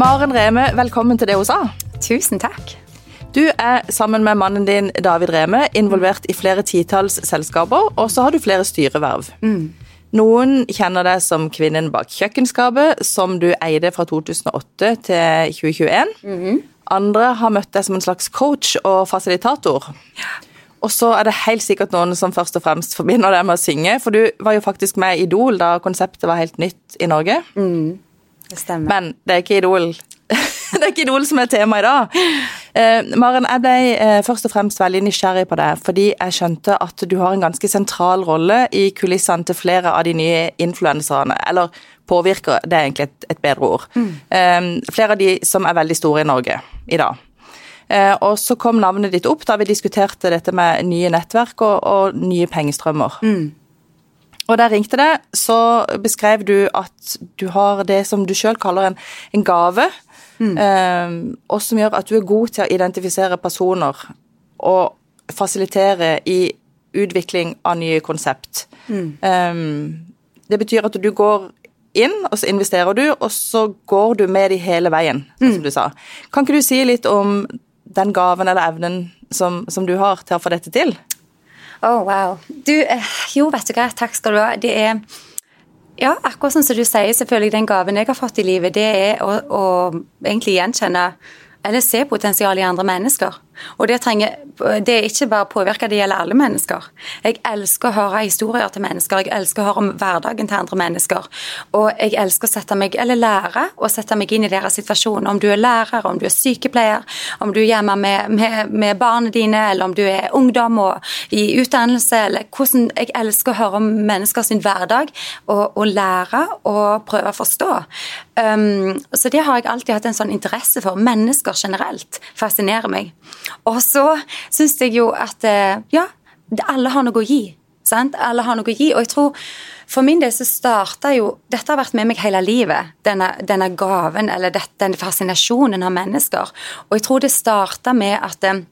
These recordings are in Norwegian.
Maren Reme, velkommen til det hun sa. Tusen takk. Du er sammen med mannen din David Reme involvert i flere titalls selskaper, og så har du flere styreverv. Mm. Noen kjenner deg som kvinnen bak kjøkkenskapet, som du eide fra 2008 til 2021. Mhm. Andre har møtt deg som en slags coach og fasilitator. Og så er det helt sikkert noen som først og fremst forbinder deg med å synge, for du var jo faktisk med i Idol da konseptet var helt nytt i Norge. Det. Men det er ikke Idol det er ikke Idol som er tema i dag. Eh, Maren, jeg ble eh, først og fremst veldig nysgjerrig på deg, fordi jeg skjønte at du har en ganske sentral rolle i kulissene til flere av de nye influenserne. Eller påvirker, det er egentlig et, et bedre ord. Eh, flere av de som er veldig store i Norge i dag. Eh, og så kom navnet ditt opp da vi diskuterte dette med nye nettverk og, og nye pengestrømmer. Og der ringte deg, så beskrev du at du har det som du sjøl kaller en, en gave, eh, og som gjør at du er god til å identifisere personer og fasilitere i utvikling av nye konsept. Eh, det betyr at du går inn, og så investerer du, og så går du med de hele veien, sånn som du sa. Kan ikke du si litt om den gaven eller evnen som, som du har til å få dette til? Å, wow. Du, eh, jo, vet du hva, takk skal du ha. Det er Ja, akkurat som du sier, selvfølgelig den gaven jeg har fått i livet, det er å, å egentlig gjenkjenne eller se potensial i andre mennesker. Og det, trenger, det er ikke bare påvirka, det gjelder alle mennesker. Jeg elsker å høre historier til mennesker, jeg elsker å høre om hverdagen til andre mennesker. Og jeg elsker å sette meg, eller lære å sette meg inn i deres situasjon. Om du er lærer, om du er sykepleier, om du er hjemme med, med, med barna dine, eller om du er ungdom og i utdannelse, eller hvordan Jeg elsker å høre om mennesker sin hverdag, og, og lære og prøve å forstå. Um, så det har jeg alltid hatt en sånn interesse for. Mennesker generelt fascinerer meg. Og så syns jeg jo at eh, ja, alle har noe å gi. Sant? Alle har noe å gi. Og jeg tror for min del så starta jo Dette har vært med meg hele livet. Denne, denne gaven, eller dette, denne fascinasjonen av mennesker. Og jeg tror det starta med at eh,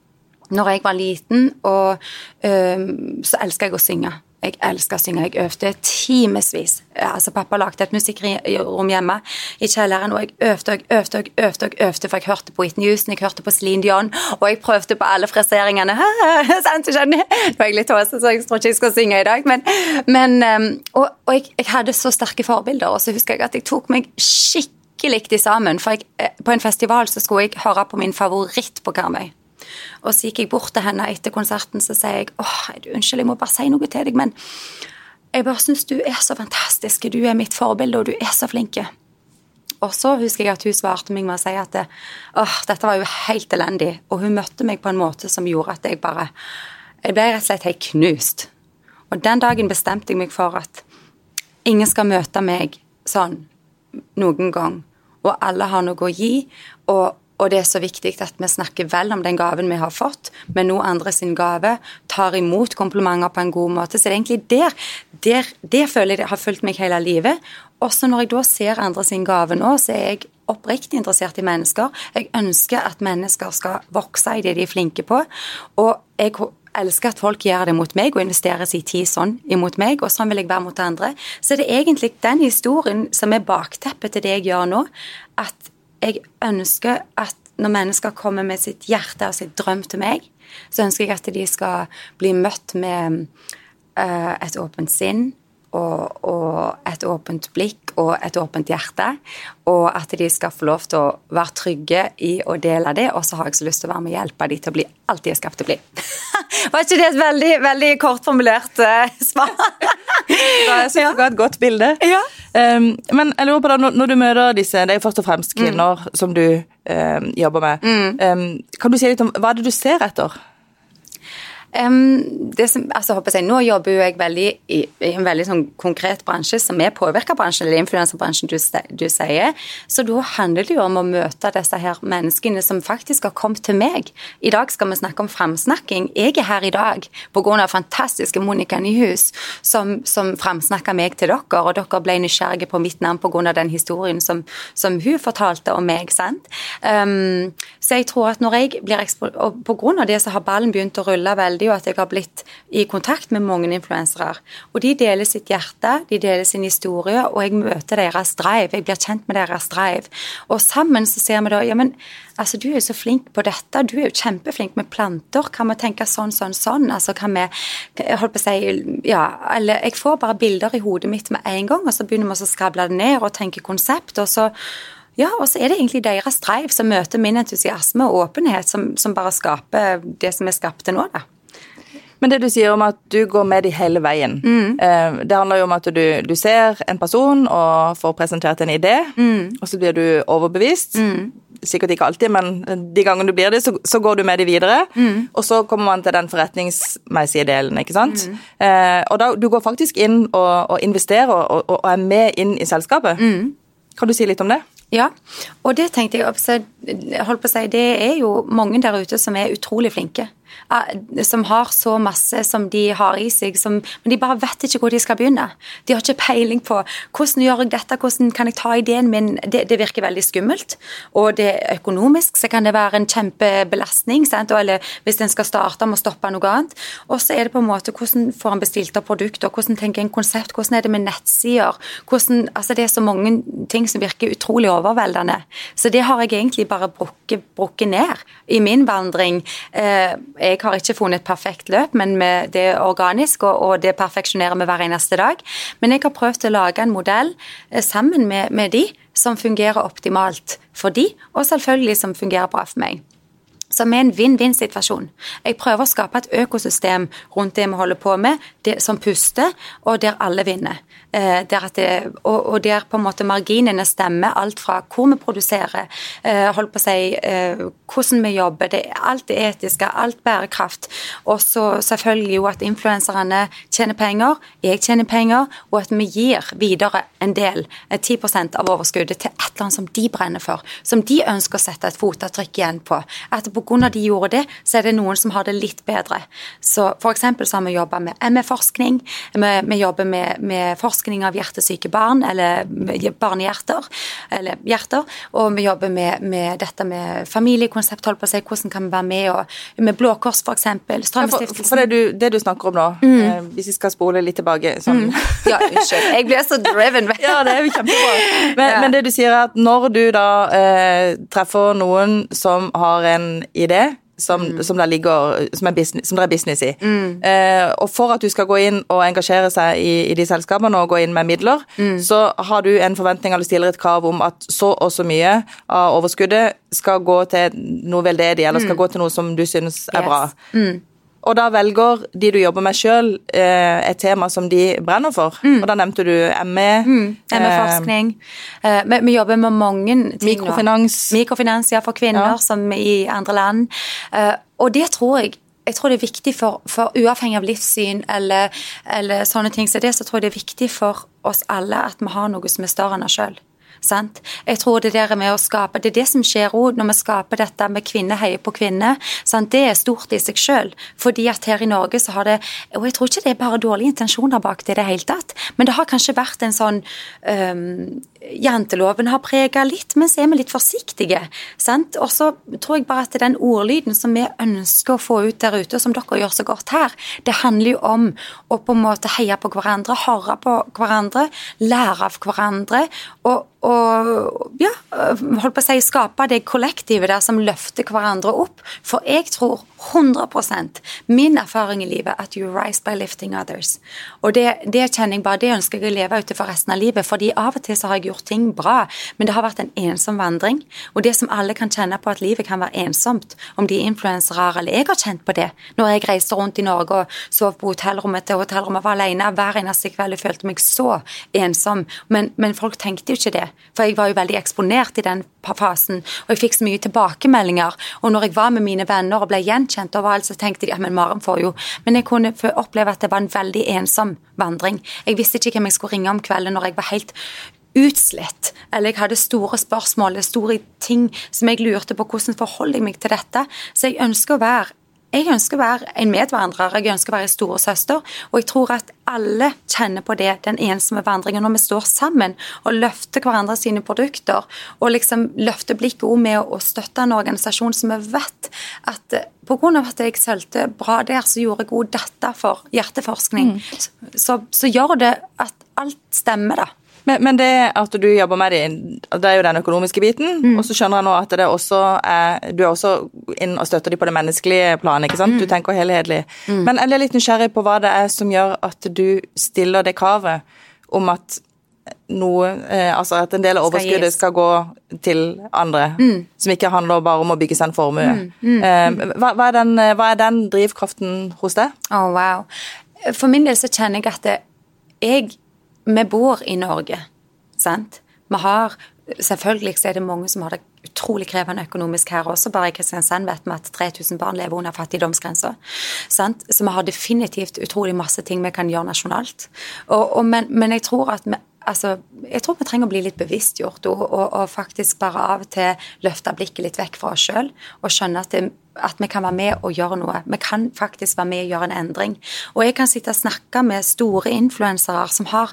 når jeg var liten, og, øh, så elska jeg å synge. Jeg elsker å synge. Jeg øvde timevis. Altså, pappa lagde et musikkrom hjemme i kjelleren, og jeg øvde og jeg øvde og jeg øvde, og øvde, for jeg hørte på Whitney Houston, jeg hørte på Celine Dion, og jeg prøvde på alle friseringene. Nå er jeg litt tåse, så jeg tror ikke jeg skal synge i dag, men, men um, Og, og jeg, jeg hadde så sterke forbilder, og så husker jeg at jeg tok meg skikkelig sammen, for jeg, eh, på en festival så skulle jeg høre på min favoritt på Karmøy. Og så gikk jeg bort til henne etter konserten så sier jeg, åh, unnskyld, jeg må bare si noe til deg, men jeg bare syns du er så fantastisk, du er mitt forbilde, og du er så flink. Og så husker jeg at hun svarte meg med å si at åh, dette var jo helt elendig. Og hun møtte meg på en måte som gjorde at jeg bare Jeg ble rett og slett helt knust. Og den dagen bestemte jeg meg for at ingen skal møte meg sånn noen gang. Og alle har noe å gi. Og, og det er så viktig at vi snakker vel om den gaven vi har fått, men nå andre sin gave, tar imot komplimenter på en god måte. Så det er egentlig der, der det føler jeg har fulgt meg hele livet. Også når jeg da ser andre sin gave nå, så er jeg oppriktig interessert i mennesker. Jeg ønsker at mennesker skal vokse i det de er flinke på. Og jeg elsker at folk gjør det mot meg og investerer sin tid sånn imot meg, og sånn vil jeg være mot andre. Så det er egentlig den historien som er bakteppet til det jeg gjør nå, at jeg ønsker at når mennesker kommer med sitt hjerte og sitt drøm til meg, så ønsker jeg at de skal bli møtt med uh, et åpent sinn og, og et åpent blikk og et åpent hjerte. Og at de skal få lov til å være trygge i å dele det. Og så har jeg så lyst til å være med og hjelpe de til å bli alt de er skapt til å bli. Var ikke det et veldig, veldig kort formulert uh, svar? Jeg synes Ja. du ga et godt bilde. Ja. Um, men jeg lurer på da, når, når du møter disse, det er jo først og fremst kvinner som du um, jobber med. Um, kan du si litt om hva er det du ser etter? Det som, altså, jeg, nå jobber jo jeg veldig i, i en veldig sånn konkret bransje som er påvirkerbransjen, eller influenserbransjen du, du sier. Så da handler det jo om å møte disse her menneskene som faktisk har kommet til meg. I dag skal vi snakke om framsnakking. Jeg er her i dag pga. fantastiske Monica Nyhus, som, som framsnakka meg til dere, og dere ble nysgjerrige på mitt navn pga. den historien som, som hun fortalte om meg. sant? Um, så jeg tror at når jeg blir ekspo- Og pga. det så har ballen begynt å rulle veldig, jo at jeg har blitt i kontakt med mange influensere. Og de deler sitt hjerte, de deler sin historie, og jeg møter deres drive. Jeg blir kjent med deres drive. Og sammen så ser vi da ja, men altså du er jo så flink på dette, du er jo kjempeflink med planter. Kan vi tenke sånn, sånn, sånn? Altså kan vi holdt på å si, ja, eller Jeg får bare bilder i hodet mitt med en gang, og så begynner vi å skable det ned og tenke konsept. og så ja, og så er det egentlig deres drive som møter min entusiasme og åpenhet, som, som bare skaper det som er skapt til nå, da. Men det du sier om at du går med de hele veien, mm. Eh, det handler jo om at du, du, ser en person og får presentert en idé, mm. og så blir du overbevist. Mm. Sikkert ikke alltid, men de gangene du blir det, så, så går du med de videre. Mm. Og så kommer man til den forretningsmessige delen, ikke sant. Mm. Eh, og da, du går faktisk inn og, og investerer og, og, er med inn i selskapet. Mm. Kan du si litt om det? Ja, og det tenkte jeg holdt på å si, det er jo mange der ute som er utrolig flinke. Eh, som har så masse som de har i seg, som, men de bare vet ikke hvor de skal begynne. De har ikke peiling på hvordan gjør jeg dette, hvordan kan jeg ta ideen min. Det, det virker veldig skummelt. Og det er økonomisk så kan det være en kjempebelastning. Sant? Eller hvis en skal starte, må stoppe noe annet. Og så er det på en måte hvordan får en bestilt av produkter, hvordan tenker en konsept, hvordan er det med nettsider. Hvordan, altså det er så mange ting som virker utrolig overveldende. Så det har jeg egentlig bare brukket, brukket ned i min vandring. Eh, jeg har ikke funnet et perfekt løp, men det er organisk, og, det perfeksjonerer vi hver eneste dag. Men jeg har prøvd å lage en modell eh, sammen med, med de som fungerer optimalt for de, og selvfølgelig som fungerer bra for meg som er en vinn-vinn-situasjon. Jeg prøver å skape et økosystem rundt det vi holder på med, det, som puster, og der alle vinner. Eh, der det, og, og, der på en måte marginene stemmer, alt fra hvor vi produserer, eh, holdt på å si, eh, hvordan vi jobber, det, alt det etiske, alt bærekraft. Og så selvfølgelig jo at influenserne tjener penger, jeg tjener penger, og at vi gir videre en del, 10 eh, av overskuddet, til et eller annet som de brenner for, som de ønsker å sette et fotavtrykk igjen på. At pga. de gjorde det, så er det noen som har det litt bedre. Så F.eks. så har vi jobba med ME-forskning, vi, vi, jobber med, med, forskning av hjertesyke barn, eller barnehjerter, eller hjerter, og vi jobber med, med dette med familiekonsept, holdt på å si, hvordan kan vi være med og, med Blå Kors f.eks. Ja, for, for det, du, det, du, snakker om nå, mm. eh, hvis vi skal spole litt tilbake sånn. mm. Ja, unnskyld. Jeg blir så driven. ja, det er jo kjempebra. Men, ja. men, det du sier er at når du da eh, treffer noen som har en idé som, mm. som, ligger, som, business, som det er business i. Mm. Eh, og for at du skal gå inn og engasjere seg i, i de selskapene og gå inn med midler, mm. så har du en forventning eller stiller et krav om at så og så mye av overskuddet skal gå til noe veldedig, eller skal mm. gå til noe som du synes er yes. bra. Og da velger de du jobber med sjøl, eh, et tema som de brenner for. Mm. Og da nevnte du ME. Mm. ME-forskning. Eh, vi, vi, jobber med mange ting Mikrofinans. Nå. Mikrofinans, ja, for kvinner ja. som i andre land. Eh, og det tror jeg jeg tror det er viktig for, for uavhengig av livssyn eller, eller, sånne ting, så det så tror jeg det er viktig for oss alle at vi har noe som er større enn oss sjøl. Sant? Jeg tror det der med å skape, det er det som skjer òg når vi skaper dette med kvinner heier på kvinner. Sant? Det er stort i seg sjøl. Fordi at her i Norge så har det Og jeg tror ikke det er bare dårlige intensjoner bak det i det hele tatt, men det har kanskje vært en sånn um, Janteloven har prega litt, men så er vi litt forsiktige. Sant? Og så tror jeg bare at den ordlyden som vi ønsker å få ut der ute, og som dere gjør så godt her, det handler jo om å på en måte heie på hverandre, høre på hverandre, lære av hverandre. og og ja, holdt på å si, skape det kollektivet der som løfter hverandre opp. For jeg tror 100% min erfaring i livet at you rise by lifting others. Og det, det kjenner jeg bare, det ønsker jeg å leve ut for resten av livet. fordi av og til så har jeg gjort ting bra, men det har vært en ensom vandring. Og det som alle kan kjenne på at livet kan være ensomt, om de er influensere eller jeg har kjent på det når jeg reiste rundt i Norge og sov på hotellrommet til hotellrommet, var alene hver eneste kveld, jeg følte meg så ensom. Men, men folk tenkte jo ikke det. For jeg var jo veldig eksponert i den fasen, og jeg fikk så mye tilbakemeldinger. Og når jeg var med mine venner og ble gjenkjent overalt, så tenkte de ja, men Maren får jo Men jeg kunne oppleve at det var en veldig ensom vandring. Jeg visste ikke hvem jeg skulle ringe om kvelden når jeg var helt utslitt, eller jeg hadde store spørsmål, store ting som jeg lurte på hvordan forholder jeg meg til dette. Så jeg ønsker å være jeg ønsker å være en medvandrer, jeg ønsker å være en storesøster. Og jeg tror at alle kjenner på det, den ensomme vandringen, når vi står sammen og løfter hverandre sine produkter. Og liksom løfter blikket også med å støtte en organisasjon som vi vet at pga. at jeg sølte bra der, så gjorde jeg god data for hjerteforskning. Mm. Så, så, så gjør det at alt stemmer, da. Men, men, det at du jobber med det, det er jo den økonomiske biten. Mm. Og så skjønner jeg nå at det også er Du er også inn og støtter dem på det menneskelige planet, ikke sant? Du mm. tenker helhetlig. Mm. Men jeg er litt nysgjerrig på hva det er som gjør at du stiller det kravet om at noe eh, Altså at en del av overskuddet skal, skal gå til andre, mm. som ikke handler bare om å bygge seg en formue. Mm. Mm. Eh, hva, hva, er den, hva, er den, drivkraften hos deg? Oh, wow. For min del så kjenner jeg at jeg vi bor i Norge, sant. Vi har Selvfølgelig er det mange som har det utrolig krevende økonomisk her også. Bare i Kristiansand vet vi at 3000 barn lever under fattigdomsgrensa. Så vi har definitivt utrolig masse ting vi kan gjøre nasjonalt. Og, og, men, men, jeg tror at vi altså, jeg tror vi trenger å bli litt bevisstgjort og, og, og faktisk bare av og til løfte blikket litt vekk fra oss sjøl og skjønne at, det, at, vi kan være med og gjøre noe. Vi kan faktisk være med og gjøre en endring. Og jeg kan sitte og snakke med store influensere som har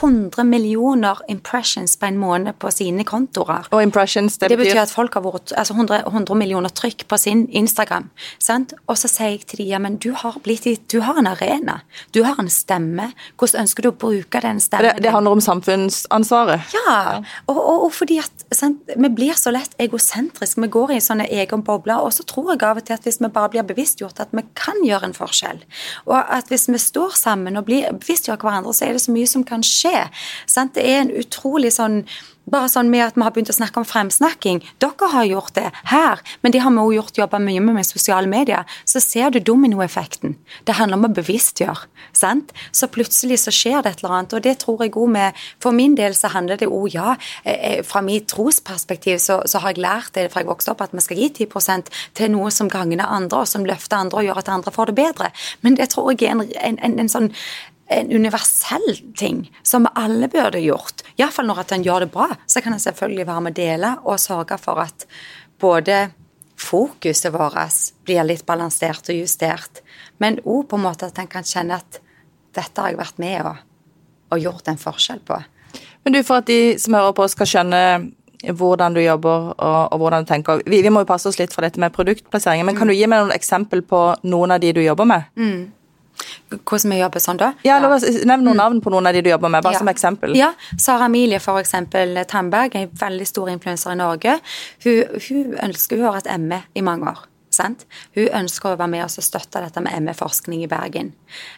100 millioner impressions på en måned på sine kontorer. Og impressions, det, det betyr at folk har vært altså 100, 100 millioner trykk på sin Instagram. Sant? Og så sier jeg til dem ja, men du har, blitt, du har en arena. Du har en stemme. Hvordan ønsker du å bruke den stemmen? Det, det handler om samfunnsansvaret. Ja, og, og, og fordi at sant, vi blir så lett egosentriske. Vi går i sånne egen bobler. Og så tror jeg av og til at hvis vi bare blir bevisstgjort at vi kan gjøre en forskjell, og at hvis vi står sammen og blir bevisstgjør hverandre, så er det så mye som kan skje. Sant? Det er en utrolig sånn bare sånn med at vi har begynt å snakke om fremsnakking. Dere har gjort det her, men det har vi òg gjort jobba mye med med sosiale medier. Så ser du dominoeffekten. Det handler om å bevisstgjøre. sant? Så plutselig så skjer det et eller annet. Og det tror jeg òg med For min del så handler det òg, ja, eh, eh, fra mitt trosperspektiv så, så, har jeg lært det fra jeg vokste opp, at vi skal gi 10% til noe som gagner andre, og som løfter andre og gjør at andre får det bedre. Men det tror jeg er en, en, en, en sånn en universell ting som alle burde gjort. Iallfall når at en gjør det bra, så kan en selvfølgelig være med å dele og sørge for at både fokuset vårt blir litt balansert og justert, men òg på en måte at en kan kjenne at dette har jeg vært med og, og gjort en forskjell på. Men du, For at de som hører på skal skjønne hvordan du jobber og, og hvordan du tenker. Vi, vi, må jo passe oss litt for dette med produktplasseringer, men kan mm. du gi meg noen eksempel på noen av de du jobber med? Mm. Hvordan vi jobber sånn, da? Ja, ja. Nevn noen mm. navn på noen av de du jobber med, bare ja. som eksempel. Ja, Sara Emilie for eksempel Tandberg, en veldig stor influenser i Norge. Hun, hun ønsker, hun har hatt ME i mange år. Sant? Hun ønsker å være med oss og støtte dette med ME-forskning i Bergen.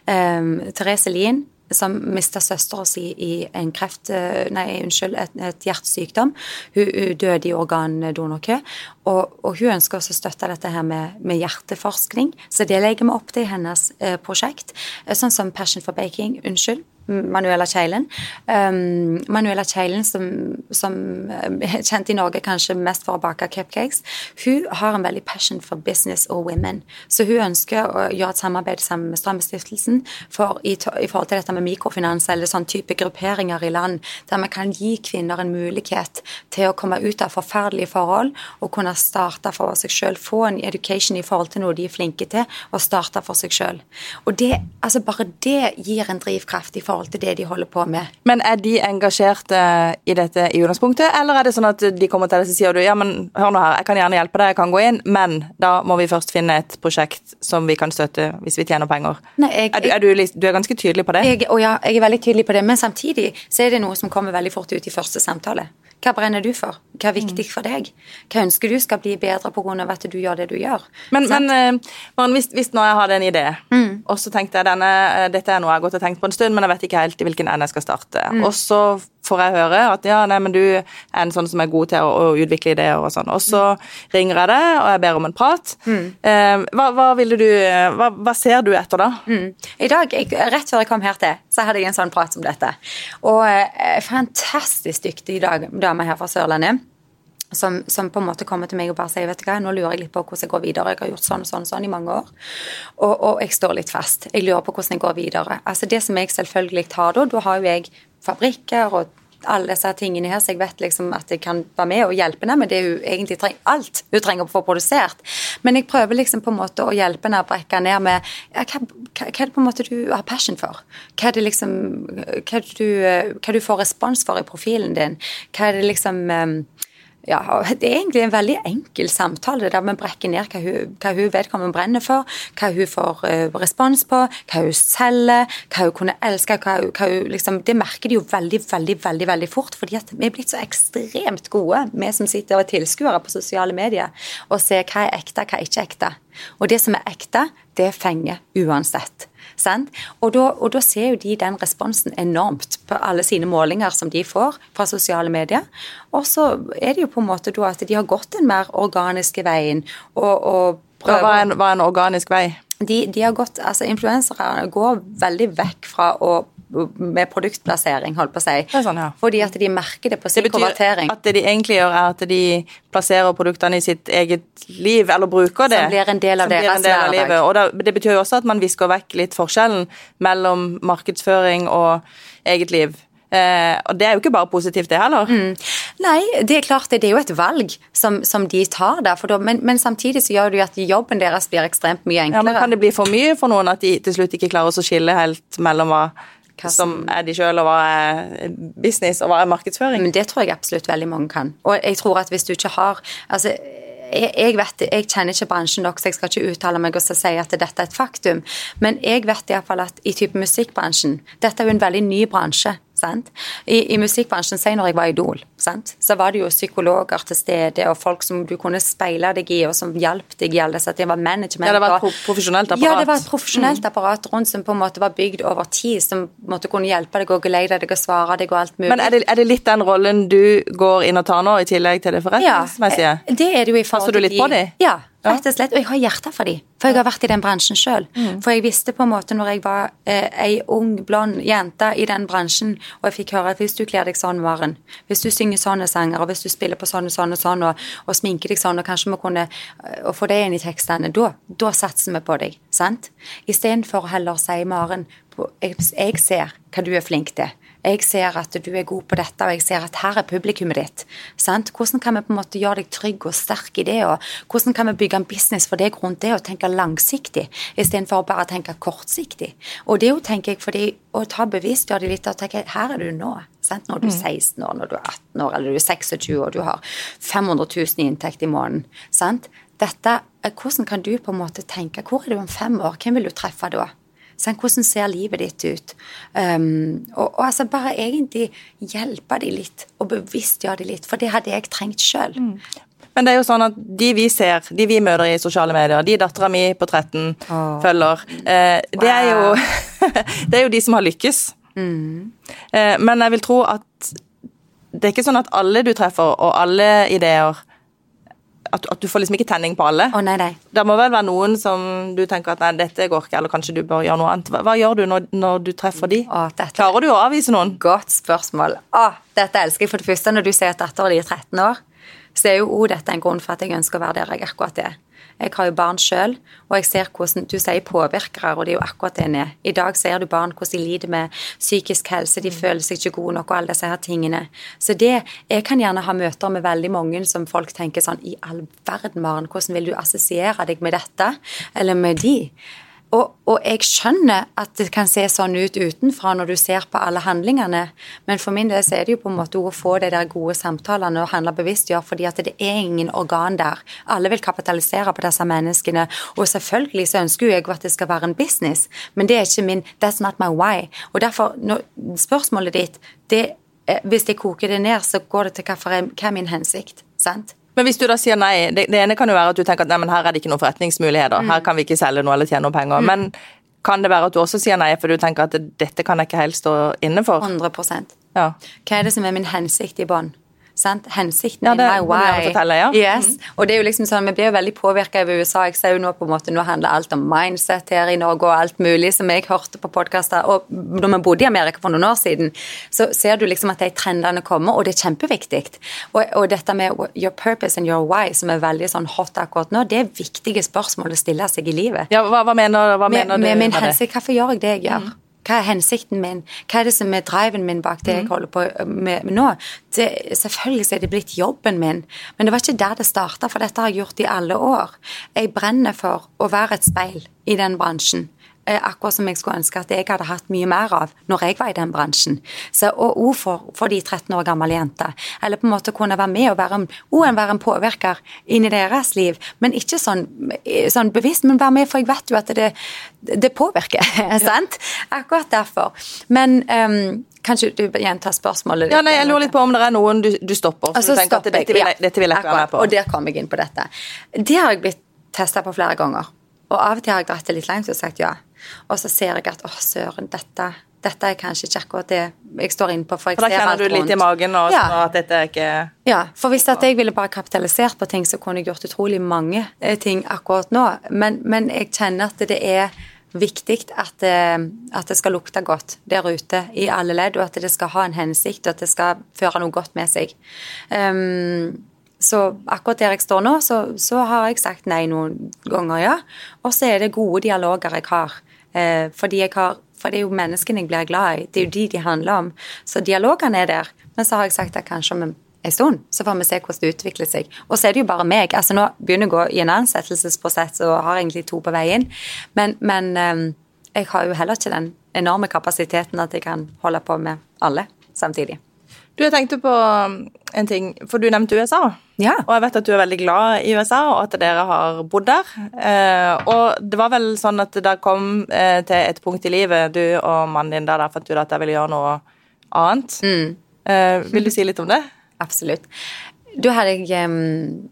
Um, Therese Lien som mista søstera si i en kreft... Eh, nei, unnskyld, et, et hjertesykdom. Hun, hun, døde i organdonorkø. Og, og, hun ønsker også å støtte dette her med, med, hjerteforskning, så det legger vi opp til i hennes eh, prosjekt. Eh, sånn som Passion for Baking. Unnskyld. Manuela Kjeilen. Um, Manuela Kjeilen, som, som, er kjent i Norge kanskje mest for å bake cupcakes, hun har en veldig passion for business og women. Så hun ønsker å gjøre et samarbeid sammen med Strømmestiftelsen for, i, i, forhold til dette med mikrofinans eller sånn type grupperinger i land, der vi kan gi kvinner en mulighet til å komme ut av forferdelige forhold og kunne starte for seg sjøl, få en education i forhold til noe de er flinke til, og starte for seg sjøl. Altså bare det gir en drivkraft i forhold forhold til det de holder på med. Men er de engasjerte i dette i utgangspunktet, eller er det sånn at de kommer til deg og sier du, ja, men hør nå her, jeg kan gjerne hjelpe deg, jeg kan gå inn, men da må vi først finne et prosjekt som vi kan støtte hvis vi tjener penger. Nei, jeg, er, du, er du, du, er ganske tydelig på det? Jeg, ja, jeg er veldig tydelig på det, men samtidig så er det noe som kommer veldig fort ut i første samtale. Hva brenner du for? Hva er viktig for deg? Hva ønsker du skal bli bedre pga. at du gjør det du gjør? Men, men uh, hvis, hvis, nå jeg hadde en idé, mm. og så tenkte jeg denne, uh, dette er noe jeg har gått og tenkt på en stund, men jeg vet ikke helt i hvilken ende jeg skal starte. Mm. Og så får jeg høre at ja, nei, men du er en sånn som er god til å, å utvikle ideer og sånn. Og så ringer jeg deg, og jeg ber om en prat. Mm. Eh, hva, hva, du hva, hva, ser du etter da? Mm. I dag, jeg, rett før jeg kom her til, så hadde jeg en sånn prat som dette. Og eh, fantastisk dyktig dag, dame her fra Sørlandet. Som, som, på en måte kommer til meg og bare sier vet du hva, nå lurer jeg litt på hvordan jeg går videre. Jeg har gjort sånn og sånn, sånn i mange år, og, og, jeg står litt fast. Jeg lurer på hvordan jeg går videre. Altså Det som jeg selvfølgelig har da, da har jo jeg fabrikker og alle disse tingene her, så jeg vet liksom at jeg kan være med og hjelpe henne med det hun egentlig trenger. Alt hun trenger å få produsert. Men jeg prøver liksom på en måte å hjelpe henne å brekke ned med ja, hva, hva, er det på en måte du har passion for? Hva er det liksom hva, er det du, hva du får respons for i profilen din? Hva er det liksom um, ja, Det er egentlig en veldig enkel samtale, der vi brekker ned hva hun, hva hun vedkommende brenner for, hva hun får uh, respons på, hva hun selger, hva hun kunne elske hva hun, hva hun liksom, Det merker de jo veldig, veldig veldig, veldig fort, fordi at vi er blitt så ekstremt gode, vi som sitter og er tilskuere på sosiale medier, og ser hva er ekte, hva er ikke ekte. Og det som er ekte, det fenger uansett. Sant? Og, da, og da ser jo de den responsen enormt på alle sine målinger som de får fra sosiale medier. Og så er det jo på en måte da at de har gått den mer organiske veien og, og prøver Hva er en, hva er en organisk vei? de, de har gått, altså Influensere går veldig vekk fra å med produktplassering, holdt på å si. Sånn, ja. Fordi at de merker det på sin konvertering. Det betyr konvertering. at det de egentlig gjør, er at de plasserer produktene i sitt eget liv, eller bruker det. Som blir en del av deres del av hverdag. Og da, det betyr jo også at man visker vekk litt forskjellen mellom markedsføring og eget liv. Eh, og det er jo ikke bare positivt, det heller. Mm. Nei, det er klart det, det er jo et valg som, som de tar der, da, men, men samtidig så gjør det jo at jobben deres blir ekstremt mye enklere. Ja, men. Kan det bli for mye for noen at de til slutt ikke klarer å skille helt mellom hva Hva som er de sjøl, og hva er business, og hva er markedsføring? Men det tror jeg absolutt veldig mange kan. Og jeg tror at hvis du ikke har altså jeg, vet, jeg kjenner ikke bransjen nok, så jeg skal ikke uttale meg og si at dette er et faktum. Men jeg vet i hvert fall at i type musikkbransjen Dette er jo en veldig ny bransje. Sant? I, i musikkbransjen, si når jeg var Idol, sant? så var det jo psykologer til stede, og folk som du kunne speile deg i, og som hjalp deg i alle disse Det var management. Ja, det var et pro- profesjonelt apparat. Ja, det var et profesjonelt apparat rundt som på en måte var bygd over tid, som måtte kunne hjelpe deg og geleide deg og svare deg og alt mulig. Men er det, er det litt den rollen du går inn og tar nå, i tillegg til det forretningsmessige? Ja, det er det jo i forhold til Passer du litt på dem? Ja, rett og slett. Og jeg har hjerte for dem, for jeg har vært i den bransjen sjøl. Mm. For jeg visste på en måte når jeg var eh, ei ung, blond jente i den bransjen, og jeg fikk høre at hvis du kler deg sånn, Maren, hvis du synger sånne sanger, og hvis du spiller på sånn og sånn og sånn, og, og sminker deg sånn, og kanskje vi kunne eh, og få det inn i tekstene, da, da satser vi på deg. sant? Istedenfor heller å si, Maren, på, jeg, jeg ser hva du er flink til. Jeg ser at du er god på dette, og jeg ser at her er publikummet ditt. Sant? Hvordan kan vi på en måte gjøre deg trygg og sterk i det, og hvordan kan vi bygge en business for deg rundt det, og tenke langsiktig, istedenfor å bare tenke kortsiktig. Og det jo, tenker jeg, fordi å ta bevisst gjør det litt og tenke her er du nå. Sant? Når du er 16 år, når du er 18 år, eller du er 26 år, du har 500 000 i inntekt i måneden. Sant? Dette, eh, hvordan kan du på en måte tenke, hvor er du om fem år, hvem vil du treffe da? Sånn, hvordan ser livet ditt ut? Um, og, og altså bare egentlig hjelpe de litt, og bevisstgjøre de litt, for det hadde jeg trengt sjøl. Men det er jo sånn at de vi ser, de vi møter i sosiale medier, de dattera mi på 13 følger, eh, det, er jo, det er jo de som har lykkes. Eh, men jeg vil tro at det er ikke sånn at alle du treffer, og alle ideer at, at du får liksom ikke tenning på alle. Å nei, nei. Det må vel være noen som du tenker at nei, dette går ikke, eller kanskje du bør gjøre noe annet. Hva, hva gjør du når, når du treffer de? Å, Klarer du å avvise noen? Godt spørsmål. Å, dette elsker jeg. For det første, når du sier at datteren din er 13 år, så er jo oh, dette en grunn for at jeg ønsker å være der jeg akkurat er. Jeg har jo barn sjøl, og jeg ser hvordan du sier påvirkere, og det er jo akkurat det en er. I dag ser du barn hvordan de lider med psykisk helse, de føler seg ikke gode nok og alle disse her tingene. Så det Jeg kan gjerne ha møter med veldig mange som folk tenker sånn I all verden, Maren, hvordan vil du assosiere deg med dette? Eller med de? Og, og jeg skjønner at det kan se sånn ut utenfra når du ser på alle handlingene, men for min del så er det jo på en måte å få de der gode samtalene og handle bevisst, ja, fordi at det er ingen organ der. Alle vil kapitalisere på disse menneskene, og selvfølgelig så ønsker jeg at det skal være en business, men det er ikke min That's not my why. Og derfor, når, spørsmålet ditt, det, eh, hvis jeg koker det ned, så går det til hva, hva er min hensikt, sant? Men hvis du da sier nei, det, det ene kan jo være at du tenker at nei, men her er det ikke noen forretningsmuligheter, her kan vi ikke selge noe eller tjene noe penger. Men kan det være at du også sier nei, for du tenker at dette kan jeg ikke helt stå inne for? 100 Ja. Hva er det som er min hensikt i bånn? Sant? Hensikten Ja, det min, my du why. fortelle, ja. Yes. Og det er jo liksom sånn, Vi blir jo veldig påvirka av USA. Jeg ser jo nå på en måte, nå handler alt om mindset her i Norge og alt mulig som jeg hørte på podkaster. Og når vi bodde i Amerika for noen år siden, så ser du liksom at de trendene kommer, og det er kjempeviktig. Og, og dette med your purpose and your why, som er veldig sånn hot akkurat nå, det er viktige spørsmål å stille seg i livet Ja, hva, hva mener, hva med, mener du med min med det? hensikt. Hvorfor gjør jeg det jeg gjør? Hva er hensikten min? Hva er det som er driven min bak det jeg holder på med, med nå? Det, selvfølgelig er det blitt jobben min, men det var ikke der det starta, for dette har jeg gjort i alle år. Jeg brenner for å være et speil i den bransjen. Eh, akkurat som jeg skulle ønske at jeg hadde hatt mye mer av når jeg var i den bransjen. Så, og òg for, for, de 13 år gamle jenter. Eller på en måte kunne være med og være, en, være en påvirker inn i deres liv. Men ikke sånn, sånn, bevisst, men være med, for jeg vet jo at det, det påvirker. sant? Akkurat derfor. Men um, Kanskje du gjentar spørsmålet? Ja, nei, Jeg lurer litt på om det er noen du, du stopper. Altså, du tenker at dette vil, jeg, dette vil jeg ikke være med på. Og der kom jeg inn på dette. Det har jeg blitt testa på flere ganger. Og av og til har jeg dratt det litt langt og sagt ja. Og så ser jeg at å, søren, dette, dette er kanskje ikke akkurat det jeg står inne på. For, for da kjenner du litt i magen og ja. at dette er ikke Ja, for hvis jeg ville bare kapitalisert på ting, så kunne jeg gjort utrolig mange eh, ting akkurat nå. Men, men jeg kjenner at det er viktig at det, eh, at det, skal lukte godt der ute i alle ledd, og at det skal ha en hensikt, og at det skal føre noe godt med seg. Um, så akkurat der jeg står nå, så, så, har jeg sagt nei noen ganger, ja. Og så er det gode dialoger jeg har. Eh, fordi jeg har for det er jo menneskene jeg blir glad i. Det er jo de de handler om. Så dialogene er der. Men så har jeg sagt at kanskje om en stund så får vi se hvordan det utvikler seg. Og så er det jo bare meg. altså Nå begynner jeg å gå i en ansettelsesprosess og har egentlig to på veien. Men, men eh, jeg har jo heller ikke den enorme kapasiteten at jeg kan holde på med alle samtidig. Du, jeg tenkte på um, en ting, for du nevnte USA. Ja. Og jeg vet at du er veldig glad i USA, og at dere har bodd der. Eh, og det var vel sånn at det kom eh, til et punkt i livet, du og mannen din der, der fant du at jeg ville gjøre noe annet. Mm. Eh, vil du si litt om det? Absolutt. Da hadde jeg um,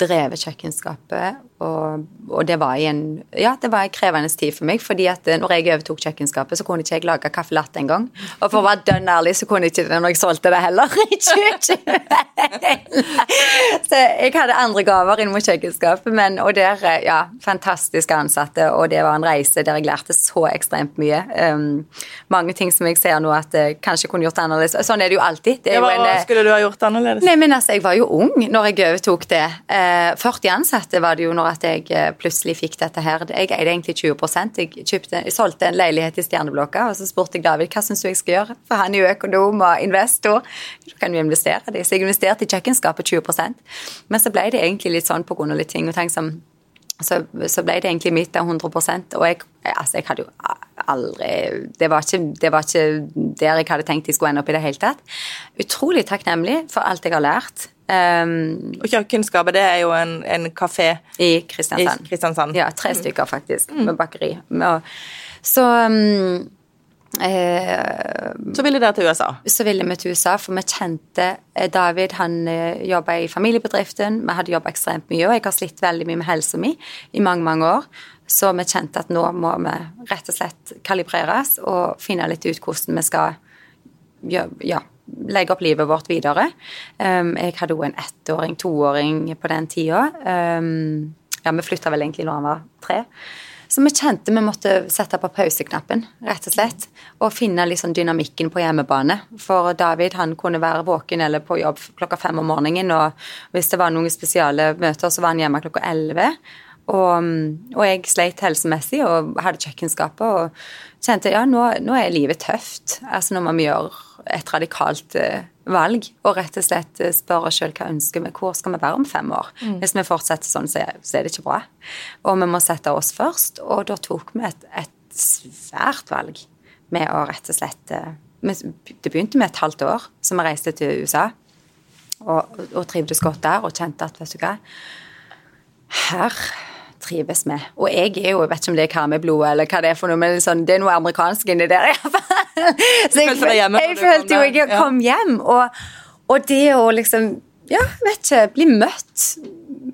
drevet kjøkkenskapet og, og, det var en ja, det var en krevende tid for meg. fordi at eh, når jeg overtok kjøkkenskapet, så kunne ikke jeg lage caffè latte engang. Og for å være dønn ærlig, så kunne ikke det når jeg solgte det heller. så jeg hadde andre gaver inn mot kjøkkenskapet. Men, og der, eh, ja, fantastiske ansatte, og det var en reise der jeg lærte så ekstremt mye. Um, mange ting som jeg ser nå at jeg kanskje kunne gjort annerledes. Sånn er det jo alltid. Det hva en, eh, skulle du ha gjort annerledes? Nei, men altså, Jeg var jo ung når jeg overtok det. Uh, 40 ansatte var det jo når at jeg eh, plutselig fikk dette her. Jeg eide egentlig 20 Jeg, kjøpte, jeg solgte en leilighet i Stjerneblokka, og så spurte jeg David hva syns du jeg skal gjøre, for han er jo økonom og investor. Du kan jo investere det. Så jeg investerte i kjøkkenskapet 20% Men så ble det egentlig litt sånn på grunn av litt ting. og ting som så, så, ble det egentlig mitt av 100% Og jeg, altså jeg hadde jo aldri det var, ikke, det var, ikke, der jeg hadde tenkt jeg skulle ende opp i det hele tatt. Utrolig takknemlig for alt jeg har lært. Um, og Kjøkkenskapet det er jo en, en kafé i Kristiansand. I Kristiansand. Ja, tre stykker faktisk, mm. med bakeri. Så um, eh, Så ville dere til USA? Så ville vi til USA, for vi kjente eh, David. Han eh, jobba i familiebedriften, vi hadde jobba ekstremt mye, og jeg har slitt veldig mye med helsa mi i mange, mange år. Så vi kjente at nå må vi rett og slett kalibreres og finne litt ut hvordan vi skal gjøre ja, legge opp livet vårt videre. Um, jeg hadde jo en ettåring, toåring på den tida. Um, ja, vi flytta vel egentlig når han var tre. Så vi kjente vi måtte sette på pauseknappen, rett og slett. Og finne liksom dynamikken på hjemmebane. For David han kunne være våken eller på jobb klokka fem om morgenen. Og hvis det var noen spesiale møter, så var han hjemme klokka elleve. Og, og, jeg sleit helsemessig og hadde kjøkkenskapet og kjente ja, nå, nå er livet tøft. Altså nå må vi gjøre et radikalt uh, valg og rett og slett uh, spørre oss sjøl hva ønsker vi, hvor skal vi være om fem år. Mm. Hvis vi fortsetter sånn, så så er, det ikke bra. Og vi må sette oss først. Og da tok vi et, et svært valg med å rett og slett uh, Det begynte med et halvt år, så vi reiste til USA og, og trivdes godt der og kjente at vet du hva her trives med. Og jeg er jo, jeg vet ikke om det er karmeblodet eller hva det er for noe, men sånn, det er noe amerikansk inni der iallfall. Så jeg, jeg, jeg følte jo jeg kom hjem, og, og det å liksom ja, vet ikke, bli møtt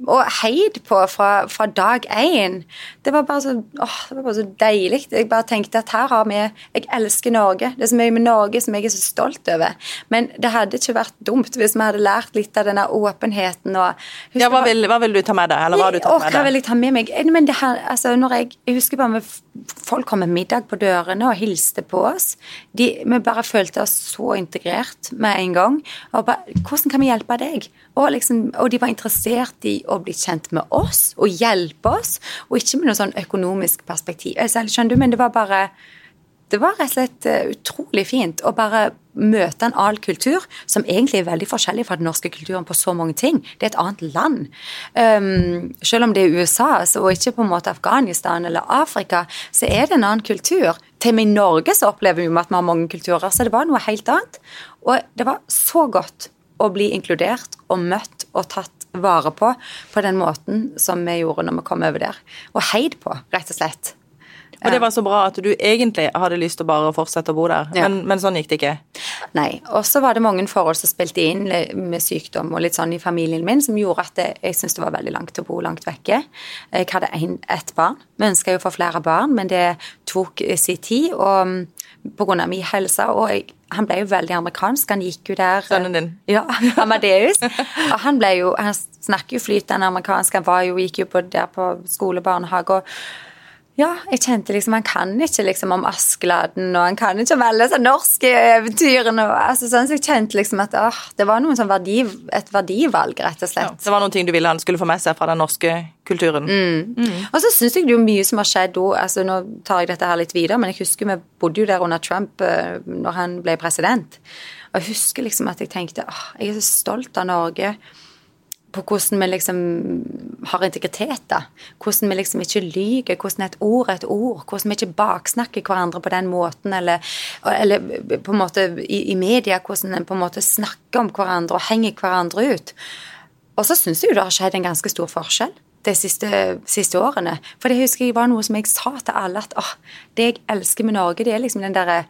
og heid på fra, fra dag én. Det var, bare så, åh, det var bare så deilig. Jeg bare tenkte at her har vi Jeg elsker Norge. Det er så mye med Norge som jeg er så stolt over. Men det hadde ikke vært dumt hvis vi hadde lært litt av denne åpenheten og Ja, hva vil, hva vil, du ta med deg? Eller hva har du tatt med deg? Hva vil jeg ta med meg? Men det her, altså, når jeg, jeg husker bare med Folk kom med middag på dørene og hilste på oss. De, vi bare følte oss så integrert med en gang. Og bare, hvordan kan vi hjelpe deg? Og, liksom, og de var interessert i å bli kjent med oss og hjelpe oss, og ikke med noe sånn økonomisk perspektiv. Skjønner du, men det var bare det var rett og slett eh, utrolig fint å bare møte en annen kultur, som egentlig er veldig forskjellig fra den norske kulturen på så mange ting. Det er et annet land. Um, selv om det er USA, og ikke på en måte Afghanistan eller Afrika, så er det en annen kultur. Til og med i Norge så opplever vi at vi har mange kulturer, så det var noe helt annet. Og det var så godt å bli inkludert og møtt og tatt vare på på den måten som vi gjorde når vi kom over der. Og heid på, rett og slett. Og det var så bra at du egentlig hadde lyst til å bare fortsette å bo der, ja. men, men, sånn gikk det ikke? Nei. Og så var det mange forhold som spilte inn med sykdom og litt sånn i familien min, som gjorde at jeg syntes det var veldig langt å bo langt vekke. Jeg hadde ett barn. Vi ønska jo å få flere barn, men det tok sin tid og grunn pga. min helse. Og jeg, han ble jo veldig amerikansk. Han gikk jo der Sønnen din? Ja, Amadeus. og han ble jo Han snakker jo flytende amerikansk. Han var jo, gikk jo på, der på skole, barnehage. og ja, jeg kjente liksom Han kan ikke liksom om Askeladden, og han kan ikke om alle disse norske eventyrene. Og, altså, sånn, så jeg kjente liksom at åh, det var noen sånn verdi, et verdivalg, rett og slett. Ja, det var noen ting du ville han skulle få med seg fra den norske kulturen. Mm. Mm. Og så syns jeg det er mye som har skjedd òg. Altså, nå tar jeg dette her litt videre, men jeg husker vi bodde jo der under Trump uh, når han ble president. Og jeg husker liksom at jeg tenkte åh, jeg er så stolt av Norge på hvordan vi liksom har integritet. da. Hvordan vi liksom ikke lyver, hvordan et ord er et ord. Hvordan vi ikke baksnakker hverandre på den måten, eller, eller på en måte i, i, media, hvordan en på en måte snakker om hverandre og henger hverandre ut. Og så syns jeg jo det har skjedd en ganske stor forskjell de siste, siste, årene. For det husker jeg var noe som jeg sa til alle, at åh, det jeg elsker med Norge, det er liksom den derre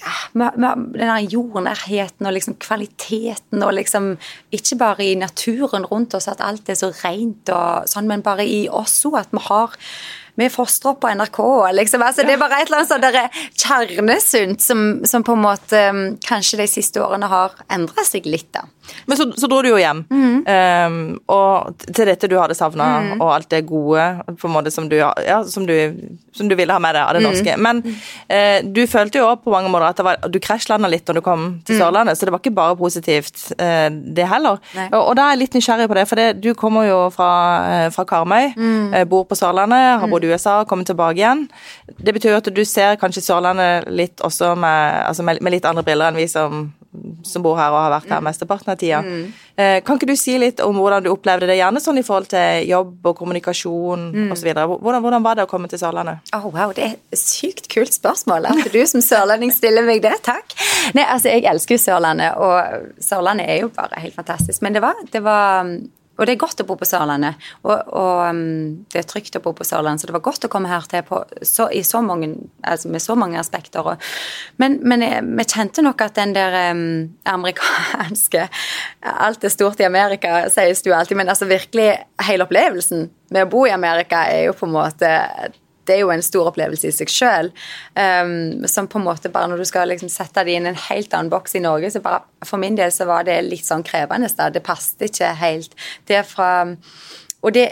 ja, med, den der jordnærheten og liksom kvaliteten og liksom Ikke bare i naturen rundt oss at alt er så rent og sånn, men bare i oss òg. At vi har vi er på NRK. Liksom. Altså, det er bare et eller annet sånn kjernesunt som, som, på en måte um, kanskje de siste årene har endra seg litt. da. Men så, så, dro du jo hjem, mm. um, og til dette du hadde savna, mm. og alt det gode på en måte som du, ja, som du, som du ville ha med deg av det mm. norske. Men uh, du følte jo på mange måter at var, du krasjlanda litt når du kom til mm. Sørlandet, så det var ikke bare positivt, uh, det heller. Og, og, da er jeg litt nysgjerrig på det, for det, du kommer jo fra, uh, fra Karmøy, mm. bor på Sørlandet, har bodd i USA, kommer tilbake igjen. Det betyr jo at du ser kanskje Sørlandet litt også med, altså med, med litt andre briller enn vi som som bor her og har vært her mm. mesteparten av tida. Mm. Eh, kan ikke du si litt om hvordan du opplevde det, gjerne sånn i forhold til jobb og kommunikasjon mm. osv. Hvordan, hvordan var det å komme til Sørlandet? Oh, wow, Det er et sykt kult spørsmål. At du som sørlending stiller meg det. Takk. Nei, altså, Jeg elsker jo Sørlandet, og Sørlandet er jo bare helt fantastisk. Men det var, det var og det er godt å bo på Sørlandet, og, og um, det er trygt å bo på Sørlandet. Så det var godt å komme her til på, så, så mange, altså med så mange aspekter. Og, men, men jeg, vi kjente nok at den der um, amerikanske Alt er stort i Amerika, sies det jo alltid, men altså virkelig hele opplevelsen med å bo i Amerika er jo på en måte det er jo en stor opplevelse i seg sjøl. Um, som på en måte bare når du skal liksom sette det inn en helt annen boks i Norge, så bare for min del så var det litt sånn krevende. Da. Det passet ikke helt. Det fra og det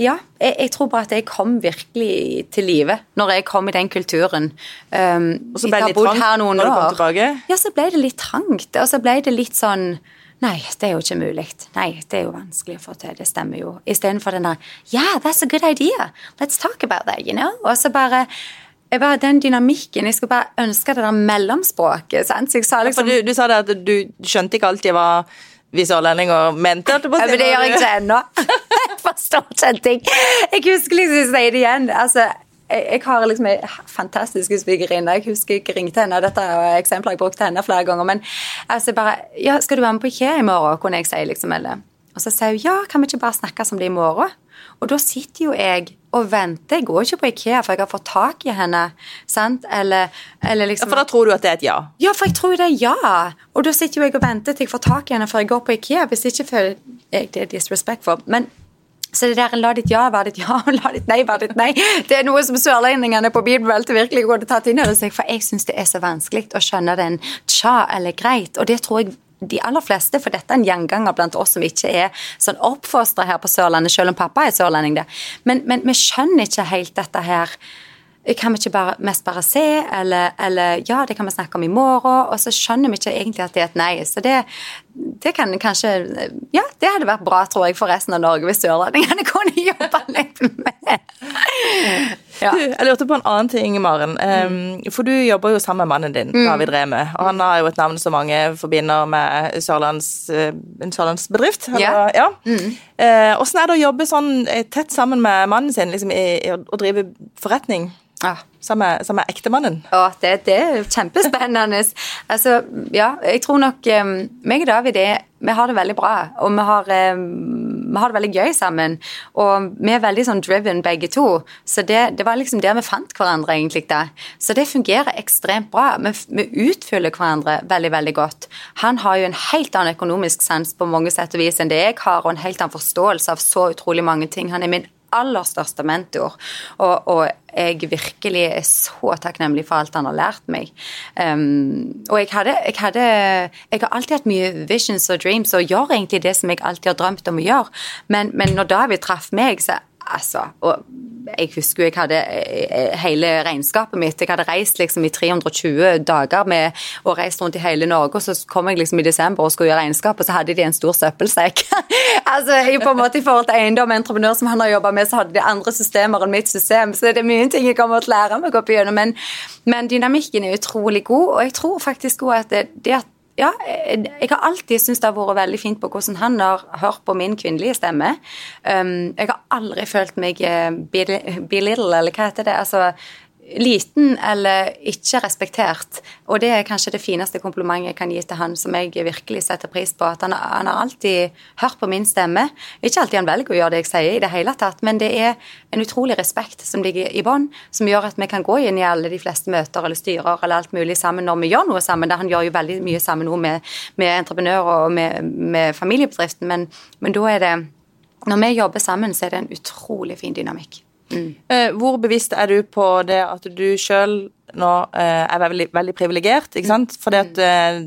Ja, jeg, jeg, tror bare at jeg kom virkelig til live når jeg kom i den kulturen. Um, og så ble det litt trangt når du kom tilbake? Ja, så ble det litt trangt. Og så ble det litt sånn Nei, det er jo ikke mulig. Nei, det er jo vanskelig å få til. Det stemmer jo. Istedenfor den der Yeah, that's a good idea. Let's talk about that, you know. Og så bare jeg bare, Den dynamikken Jeg skulle bare ønske det der mellomspråket. sant? Så jeg sa liksom... Ja, du, du, sa det at du skjønte ikke alltid hva vi sørlendinger mente. Ja, men det gjør jeg ikke ennå. jeg forstår ikke en ting. Jeg husker liksom jeg sier det igjen. altså jeg, jeg har liksom ei fantastisk svigerinne. Jeg husker jeg ringte henne. Dette er eksempler jeg brukte henne flere ganger. Men altså bare Ja, skal du være med på IKEA i morgen? kunne jeg si, liksom. Eller. Og så sier hun ja, kan vi ikke bare snakke som det i morgen? Og da sitter jo jeg og venter. Jeg går ikke på Ikea, for jeg har fått tak i henne. sant? Eller, eller liksom... Ja, For da tror du at det er et ja? Ja, for jeg tror det er ja. Og da sitter jo jeg og venter til jeg får tak i henne før jeg går på Ikea. Hvis ikke føler jeg det er disrespectful. Men så det der la ditt ja være ditt ja, la ditt nei være ditt nei, det er noe som sørlendingene på bibelbeltet virkelig til tatt inn over seg. For jeg syns det er så vanskelig å skjønne den tja eller greit. Og det tror jeg de aller fleste, for dette er en gjenganger blant oss som ikke er sånn oppfostra her på Sørlandet, selv om pappa er sørlending. det. Men, men vi skjønner ikke helt dette her kan vi ikke bare, mest bare se, eller, eller, ja, det kan vi snakke om i morgen, og så skjønner vi ikke egentlig at det er et nei. Så det, det kan kanskje Ja, det hadde vært bra, tror jeg, for resten av Norge hvis sørlendingene kunne jobbe litt med. Ja. Du, jeg lurte på en annen ting, Maren. Um, for du jobber jo sammen med mannen din, Mm. David Reme. Og han har jo et navn som mange forbinder med Sørlands, eh, en sørlandsbedrift. Ja. ja. Eh, Åssen er det å jobbe sånn eh, tett sammen med mannen sin liksom, i, i å drive forretning Ja. Sammen er, med ektemannen? Å, det, det er kjempespennende. altså, ja, jeg tror nok um, meg og David er, vi har det veldig bra. Og vi har, vi har det veldig gøy sammen. Og vi er veldig sånn driven begge to. Så det, det var liksom der vi fant hverandre, egentlig. da. Så det fungerer ekstremt bra. Vi, vi utfyller hverandre veldig, veldig godt. Han har jo en helt annen økonomisk sans på mange sett og vis enn det jeg har, og en helt annen forståelse av så utrolig mange ting. Han er min aller største mentor. Og, og jeg virkelig er så takknemlig for alt han har lært meg. Um, og jeg hadde, jeg hadde Jeg har alltid hatt mye visions og dreams og gjør egentlig det som jeg alltid har drømt om å gjøre. Men, men når David traff meg, så Altså, og jeg husker jo jeg hadde eh, hele regnskapet mitt. Jeg hadde reist liksom i 320 dager med, og reist rundt i hele Norge, og så kom jeg liksom i desember og skulle gjøre regnskap, og så hadde de en stor søppelsekk. altså, jeg, på en måte I forhold til eiendom og entreprenør som han har jobba med, så hadde de andre systemer enn mitt system. Så det er mye ting jeg kommer til å lære meg opp igjennom. Men, men dynamikken er utrolig god, og jeg tror faktisk òg at det, det at ja, jeg, jeg har alltid syntes det har vært veldig fint på hvordan han har hørt på min kvinnelige stemme. Um, jeg har aldri følt meg uh, belittle, eller hva heter det? Altså liten eller ikke respektert. Og det er kanskje det fineste komplimentet jeg kan gi til han, som jeg virkelig setter pris på. At han, han har alltid hørt på min stemme. Ikke alltid han velger å gjøre det jeg sier i det hele tatt, men det er en utrolig respekt som ligger i bånn, som gjør at vi kan gå inn i alle de fleste møter eller styrer eller alt mulig sammen når vi gjør noe sammen. Da han gjør jo veldig mye sammen nå med, med entreprenører og med, med familiebedriften, men, men da er det Når vi jobber sammen, så er det en utrolig fin dynamikk. Mm. Hvor bevisst er du på det at du sjøl nå er veldig, veldig privilegert, ikke sant? Fordi at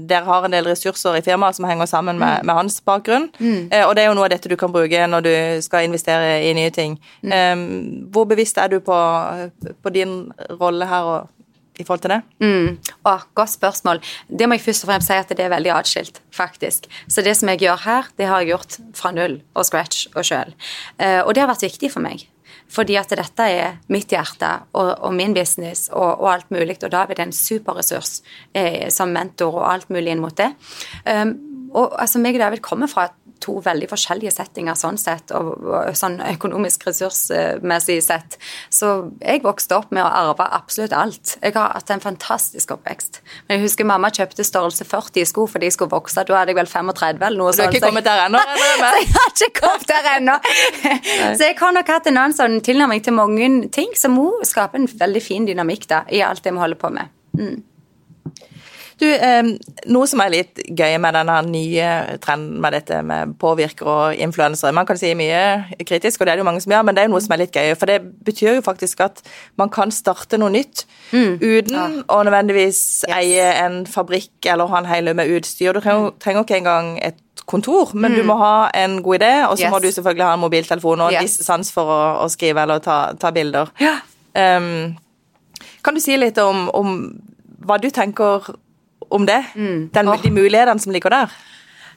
dere har en del ressurser i firmaet som henger sammen med, med hans bakgrunn. Mm. Og det er jo noe av dette du kan bruke når du skal investere i nye ting. Mm. Hvor bevisst er du på, på din rolle her og i forhold til det? Mm. Åh, godt spørsmål. Det må jeg først og fremst si at det er veldig atskilt, faktisk. Så det som jeg gjør her, det har jeg gjort fra null og scratch og sjøl. Og det har vært viktig for meg. Fordi at dette er mitt hjerte og, og min business og, og, alt mulig. Og David er en superressurs eh, som mentor og alt mulig inn mot det. Um, og altså, meg og David kommer fra to veldig forskjellige settinger sånn sett, og, og sånn økonomisk ressursmessig sett. Så jeg vokste opp med å arve absolutt alt. Jeg har hatt en fantastisk oppvekst. Men jeg husker mamma kjøpte størrelse 40 i sko fordi jeg skulle vokse. Da hadde jeg vel 35 eller noe sånt. Du har ikke kommet der ennå? jeg har ikke kommet der ennå. så jeg har nok hatt en annen sånn tilnærming til mange ting som må skape en veldig fin dynamikk da, i alt det vi holder på med. Mm. Du, Noe som er litt gøy med denne nye trenden med dette med påvirkere og influensere Man kan si mye kritisk, og det er det jo mange som gjør, men det er jo noe som er litt gøy. For det betyr jo faktisk at man kan starte noe nytt mm. uten ja. å nødvendigvis yes. eie en fabrikk eller ha en hel med utstyr. Du trenger, trenger ikke engang et kontor, men mm. du må ha en god idé, og så yes. må du selvfølgelig ha en mobiltelefon og yes. sans for å, å, skrive eller ta, ta bilder. Ja. Um, kan du si litt om, om hva du tenker om det? Mm. Den. De mulighetene som ligger der?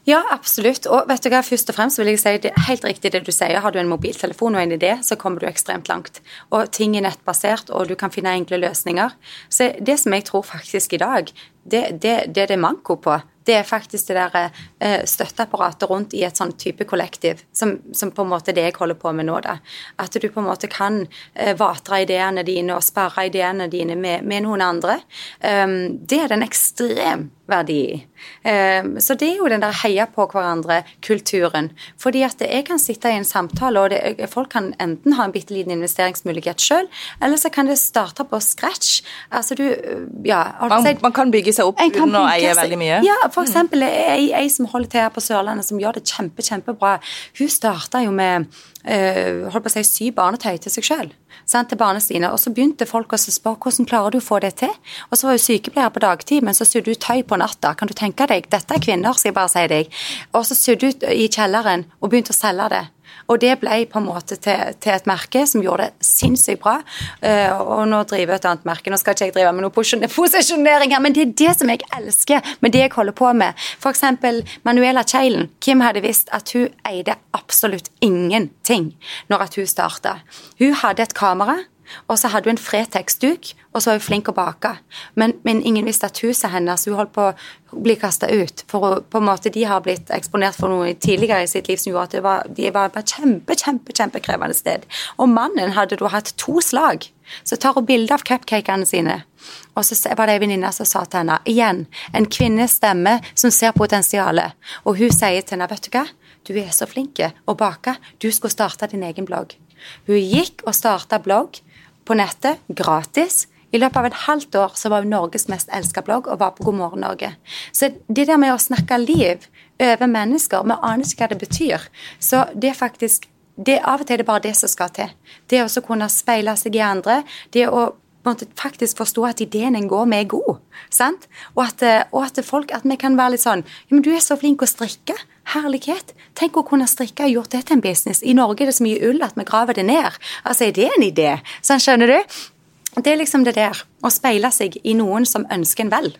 Ja, absolutt. Og vet du hva, først og fremst vil jeg si det er helt riktig det du sier. Har du en mobiltelefon og en idé, så kommer du ekstremt langt. Og ting er nettbasert, og du kan finne enkle løsninger. Så det som jeg tror faktisk i dag, det, det, det er det manko på. Det er faktisk det der eh, støtteapparatet rundt i et sånn type kollektiv, som, som, på en måte det jeg holder på med nå. da. At du på en måte kan eh, vatre ideene dine og sperre ideene dine med, med noen andre. Um, det er den ekstrem verdi i. Um, så det er jo den der heia på hverandre-kulturen. Fordi at jeg kan sitte i en samtale, og det, folk kan enten ha en bitte liten investeringsmulighet sjøl, eller så kan det starte på scratch. Altså du, ja, man, man kan bygge seg opp uten å eie veldig mye? Ja, eksempel ei, ei som holder til her på Sørlandet, som gjør det kjempe, kjempebra. Hun starta jo med øh, holdt på å si, sy barnetøy til seg sjøl. Til barna sine. Og så begynte folk å spørre hvordan klarer du å få det til. Og så var hun sykepleier på dagtid, men så sydde hun tøy på natta. Kan du tenke deg? Dette er kvinner, skal jeg bare si deg. Og så sydde hun i kjelleren og begynte å selge det. Og det ble på en måte til, til et merke som gjorde det sinnssykt bra. Uh, og nå driver jeg et annet merke. Nå skal ikke jeg drive med noe posisjonering her, men det er det som jeg elsker med det jeg holder på med. F.eks. Manuela Kjeilen. Kim hadde visst at hun eide absolutt ingenting når at hun starta. Hun hadde et kamera. Og så hadde hun en Fretex-duk, og så var hun flink å bake. Men, men, ingen visste at huset hennes hun holdt på å bli kasta ut. For på en måte de har blitt eksponert for noe tidligere i sitt liv som gjorde at var, de var et kjempe, kjempe, kjempekrevende sted. Og mannen hadde da hatt to slag. Så tar hun bilde av cupcakene sine. Og så var det ei venninne som sa til henne igjen, en kvinnes stemme som ser potensialet. Og hun sier til henne, vet du hva, du er så flink å bake, du skulle starte din egen blogg. Hun gikk og starta blogg på nettet, gratis. I løpet av et halvt år så var hun Norges mest elska blogg og var på God morgen Norge. Så det der med å snakke liv over mennesker, vi aner ikke hva det betyr. Så det er faktisk det, Av og til er det bare det som skal til. Det å kunne speile seg i andre. Det å måtte faktisk forstå at ideen en går med, er god. sant? Og at, og at, folk, at vi kan være litt sånn ja, men 'Du er så flink å strikke.' Herlighet. Tenk å kunne strikke og gjort det til en business. I Norge er det så mye ull at vi graver det ned. Altså, er det en idé? Sånn, skjønner du? Det er liksom det der. Å speile seg i noen som ønsker en vel.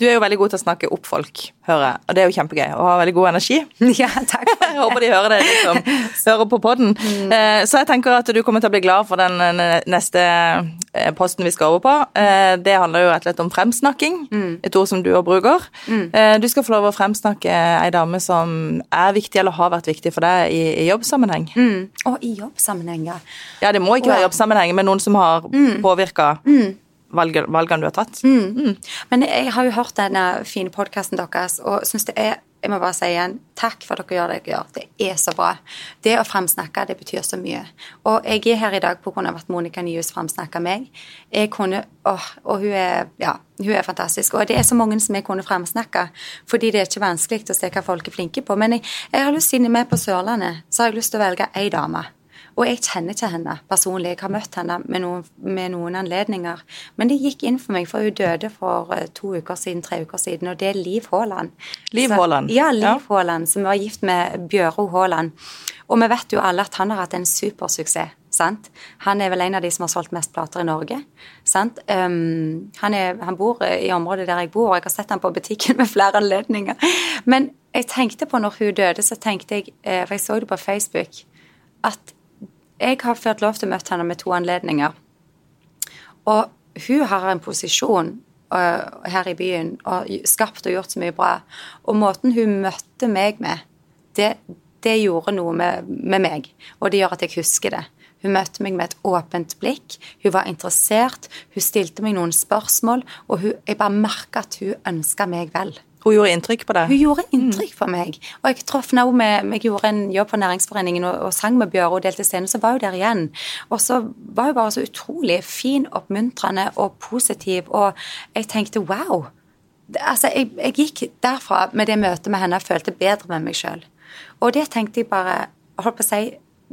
Du er jo veldig god til å snakke opp folk, hører jeg. Og det er jo kjempegøy. Og har veldig god energi. Ja, takk. jeg håper de hører det, liksom. Hører på podden. Mm. Eh, så jeg tenker at du kommer til å bli glad for den eh, neste eh, posten vi skal over på. Det handler jo rett og slett om fremsnakking. Mm. Et ord som du òg bruker. Mm. Du skal få lov å fremsnakke ei dame som er viktig, eller har vært viktig for deg i, i jobbsammenheng. Mm. Og i jobbsammenheng, ja. Ja, det må ikke være jobbsammenheng, men noen som har mm. påvirka. Mm valgene du har tatt. Mm. Mm. Men jeg har jo hørt denne fine podkasten deres og syns det er jeg må bare si igjen takk for at dere gjør det dere gjør. Det er så bra. Det å fremsnakke, det betyr så mye. Og jeg er her i dag pga. at Monica Nyhus framsnakka meg. Jeg kunne, åh, og hun er, ja, hun er fantastisk. Og det er så mange som jeg kunne fremsnakke, fordi det er ikke vanskelig å se hva folk er flinke på. Men jeg, jeg har lyst, siden å er med på Sørlandet, så har jeg lyst til å velge ei dame. Og jeg kjenner ikke henne personlig. Jeg har møtt henne med noen, med noen, anledninger. Men det gikk inn for meg, for hun døde for eh, to uker siden, tre uker siden, og det er Liv Haaland. Liv Haaland? Ja, Liv ja. Haaland, som var gift med Bjøro Haaland. Og vi vet jo alle at han har hatt en supersuksess. Sant? Han er vel en av de som har solgt mest plater i Norge. Um, han, er, han, bor i området der jeg bor, og jeg har sett han på butikken med flere anledninger. Men jeg tenkte på når hun døde, så tenkte jeg, eh, for jeg så det på Facebook, at jeg har fått lov til å møte henne med to anledninger. Og hun har en posisjon uh, her i byen og skapt og gjort så mye bra. Og måten hun møtte meg med, det, det gjorde noe med, med, meg. Og det gjør at jeg husker det. Hun møtte meg med et åpent blikk. Hun var interessert. Hun stilte meg noen spørsmål, og hun, jeg bare merka at hun ønska meg vel. Hun gjorde inntrykk på deg? Hun gjorde inntrykk på meg. Og jeg traff henne med Jeg gjorde en jobb på Næringsforeningen og, og sang med Bjøre og delte scene, så var hun der igjen. Og så var hun bare så utrolig fin, oppmuntrende og positiv, og jeg tenkte wow. Altså, jeg, jeg gikk derfra med det møtet med henne og følte bedre med meg sjøl. Og det tenkte jeg bare holdt på å si,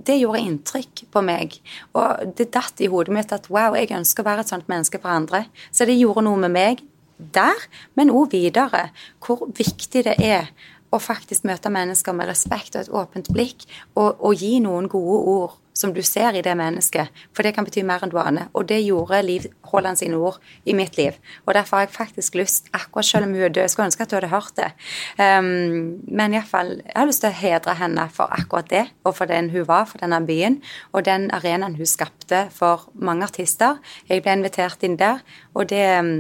det gjorde inntrykk på meg. Og det datt i hodet mitt at wow, jeg ønsker å være et sånt menneske for andre. Så det gjorde noe med meg der, men òg videre. Hvor viktig det er å faktisk møte mennesker med respekt og et åpent blikk, og, og, gi noen gode ord som du ser i det mennesket, for det kan bety mer enn du aner. Og det gjorde Liv Haaland sine ord i mitt liv. Og derfor har jeg faktisk lyst, akkurat selv om hun er død, skulle ønske at du hadde hørt det. Um, men iallfall, jeg har lyst til å hedre henne for akkurat det, og for den hun var for denne byen, og den arenaen hun skapte for mange artister. Jeg ble invitert inn der, og det um,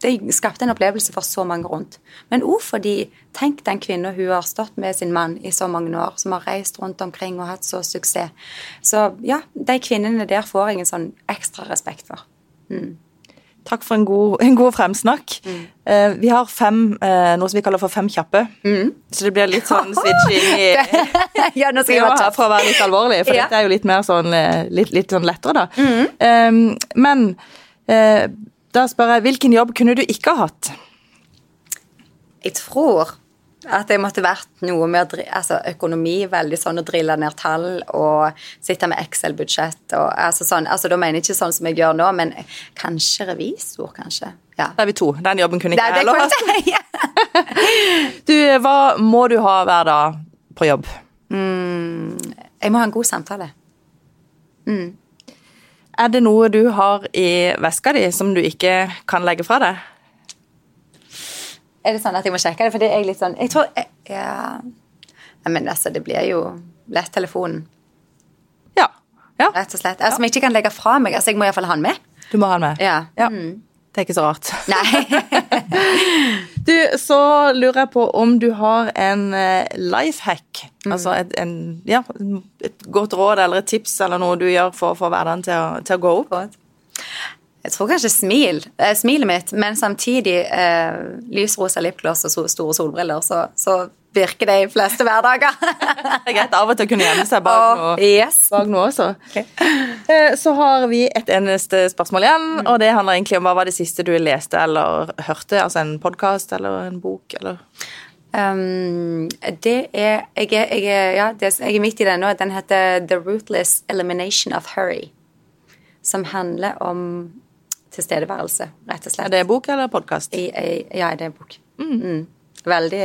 det skapte en opplevelse for så mange rundt. Men òg fordi Tenk den kvinna hun har stått med sin mann i så mange år, som har reist rundt omkring og hatt så suksess. Så ja, de kvinnene der får jeg en sånn ekstra respekt for. Mm. Takk for en god, en god fremsnakk. Mm. Uh, vi har fem, uh, noe som vi kaller for Fem kjappe. Mm. Så det blir litt sånn switching i ja, nå skal jeg være For å være litt alvorlig, for ja. dette er jo litt mer sånn eh, litt, litt sånn lettere, da. Um, men uh, da spør jeg, hvilken jobb kunne du ikke ha hatt? Jeg tror at jeg måtte vært noe med altså økonomi, veldig sånn å drille ned tall og sitte med Excel-budsjett og altså sånn. Altså da mener jeg ikke sånn som jeg gjør nå, men kanskje revisor, kanskje. Ja. Da er vi to. Den jobben kunne ikke jeg heller hatt. du, hva må du ha hver dag på jobb? Mm, jeg må ha en god samtale. Mm. Er det noe du har i veska di som du ikke kan legge fra deg? Er det sånn at jeg må sjekke det? For det er litt sånn Jeg tror jeg, Ja Nei, men altså, det blir jo lett telefonen. Ja. Ja. rett og slett. Altså, Som jeg ikke kan legge fra meg. Altså, Jeg må iallfall ha den med. Du må ha den med. Ja. Ja. Mm. Det er ikke så rart. Nei. Du, så lurer jeg på om du har en eh, life hack. Mm. Altså et, en, ja, et godt råd eller et tips eller noe du gjør for å få hverdagen til til å gå opp. Jeg tror kanskje smil, eh, smilet mitt, men samtidig eh, lysrosa lipgloss og store solbriller, så, så virker det i fleste hverdager. Det er greit av og til å kunne gjemme seg bak noe. yes. bak noe også. Okay. Så har vi et eneste spørsmål igjen, og det handler egentlig om hva var det siste du leste eller hørte? Altså en podkast eller en bok, eller Um, det er jeg, er jeg, er ja, det, jeg er midt i den nå. Den heter The Ruthless Elimination of Hurry. Som handler om tilstedeværelse, rett og slett. Er det bok eller podkast? Ja, det er bok. Mm. Veldig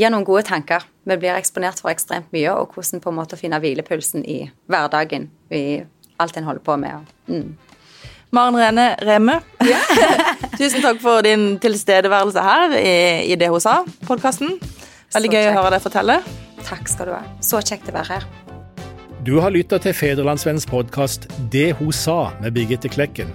Gir noen gode tanker. Vi blir eksponert for ekstremt mye, og hvordan på en måte finne hvilepulsen i hverdagen. I alt en holder på med. Mm. Maren Rene Reme, tusen takk for din tilstedeværelse her i, i Det hun sa, podkasten. Veldig Så gøy å høre deg fortelle. Takk skal du ha. Så kjekt å være her. Du har lytta til Federlandsvennens podkast 'Det hun sa' med Birgitte Klekken.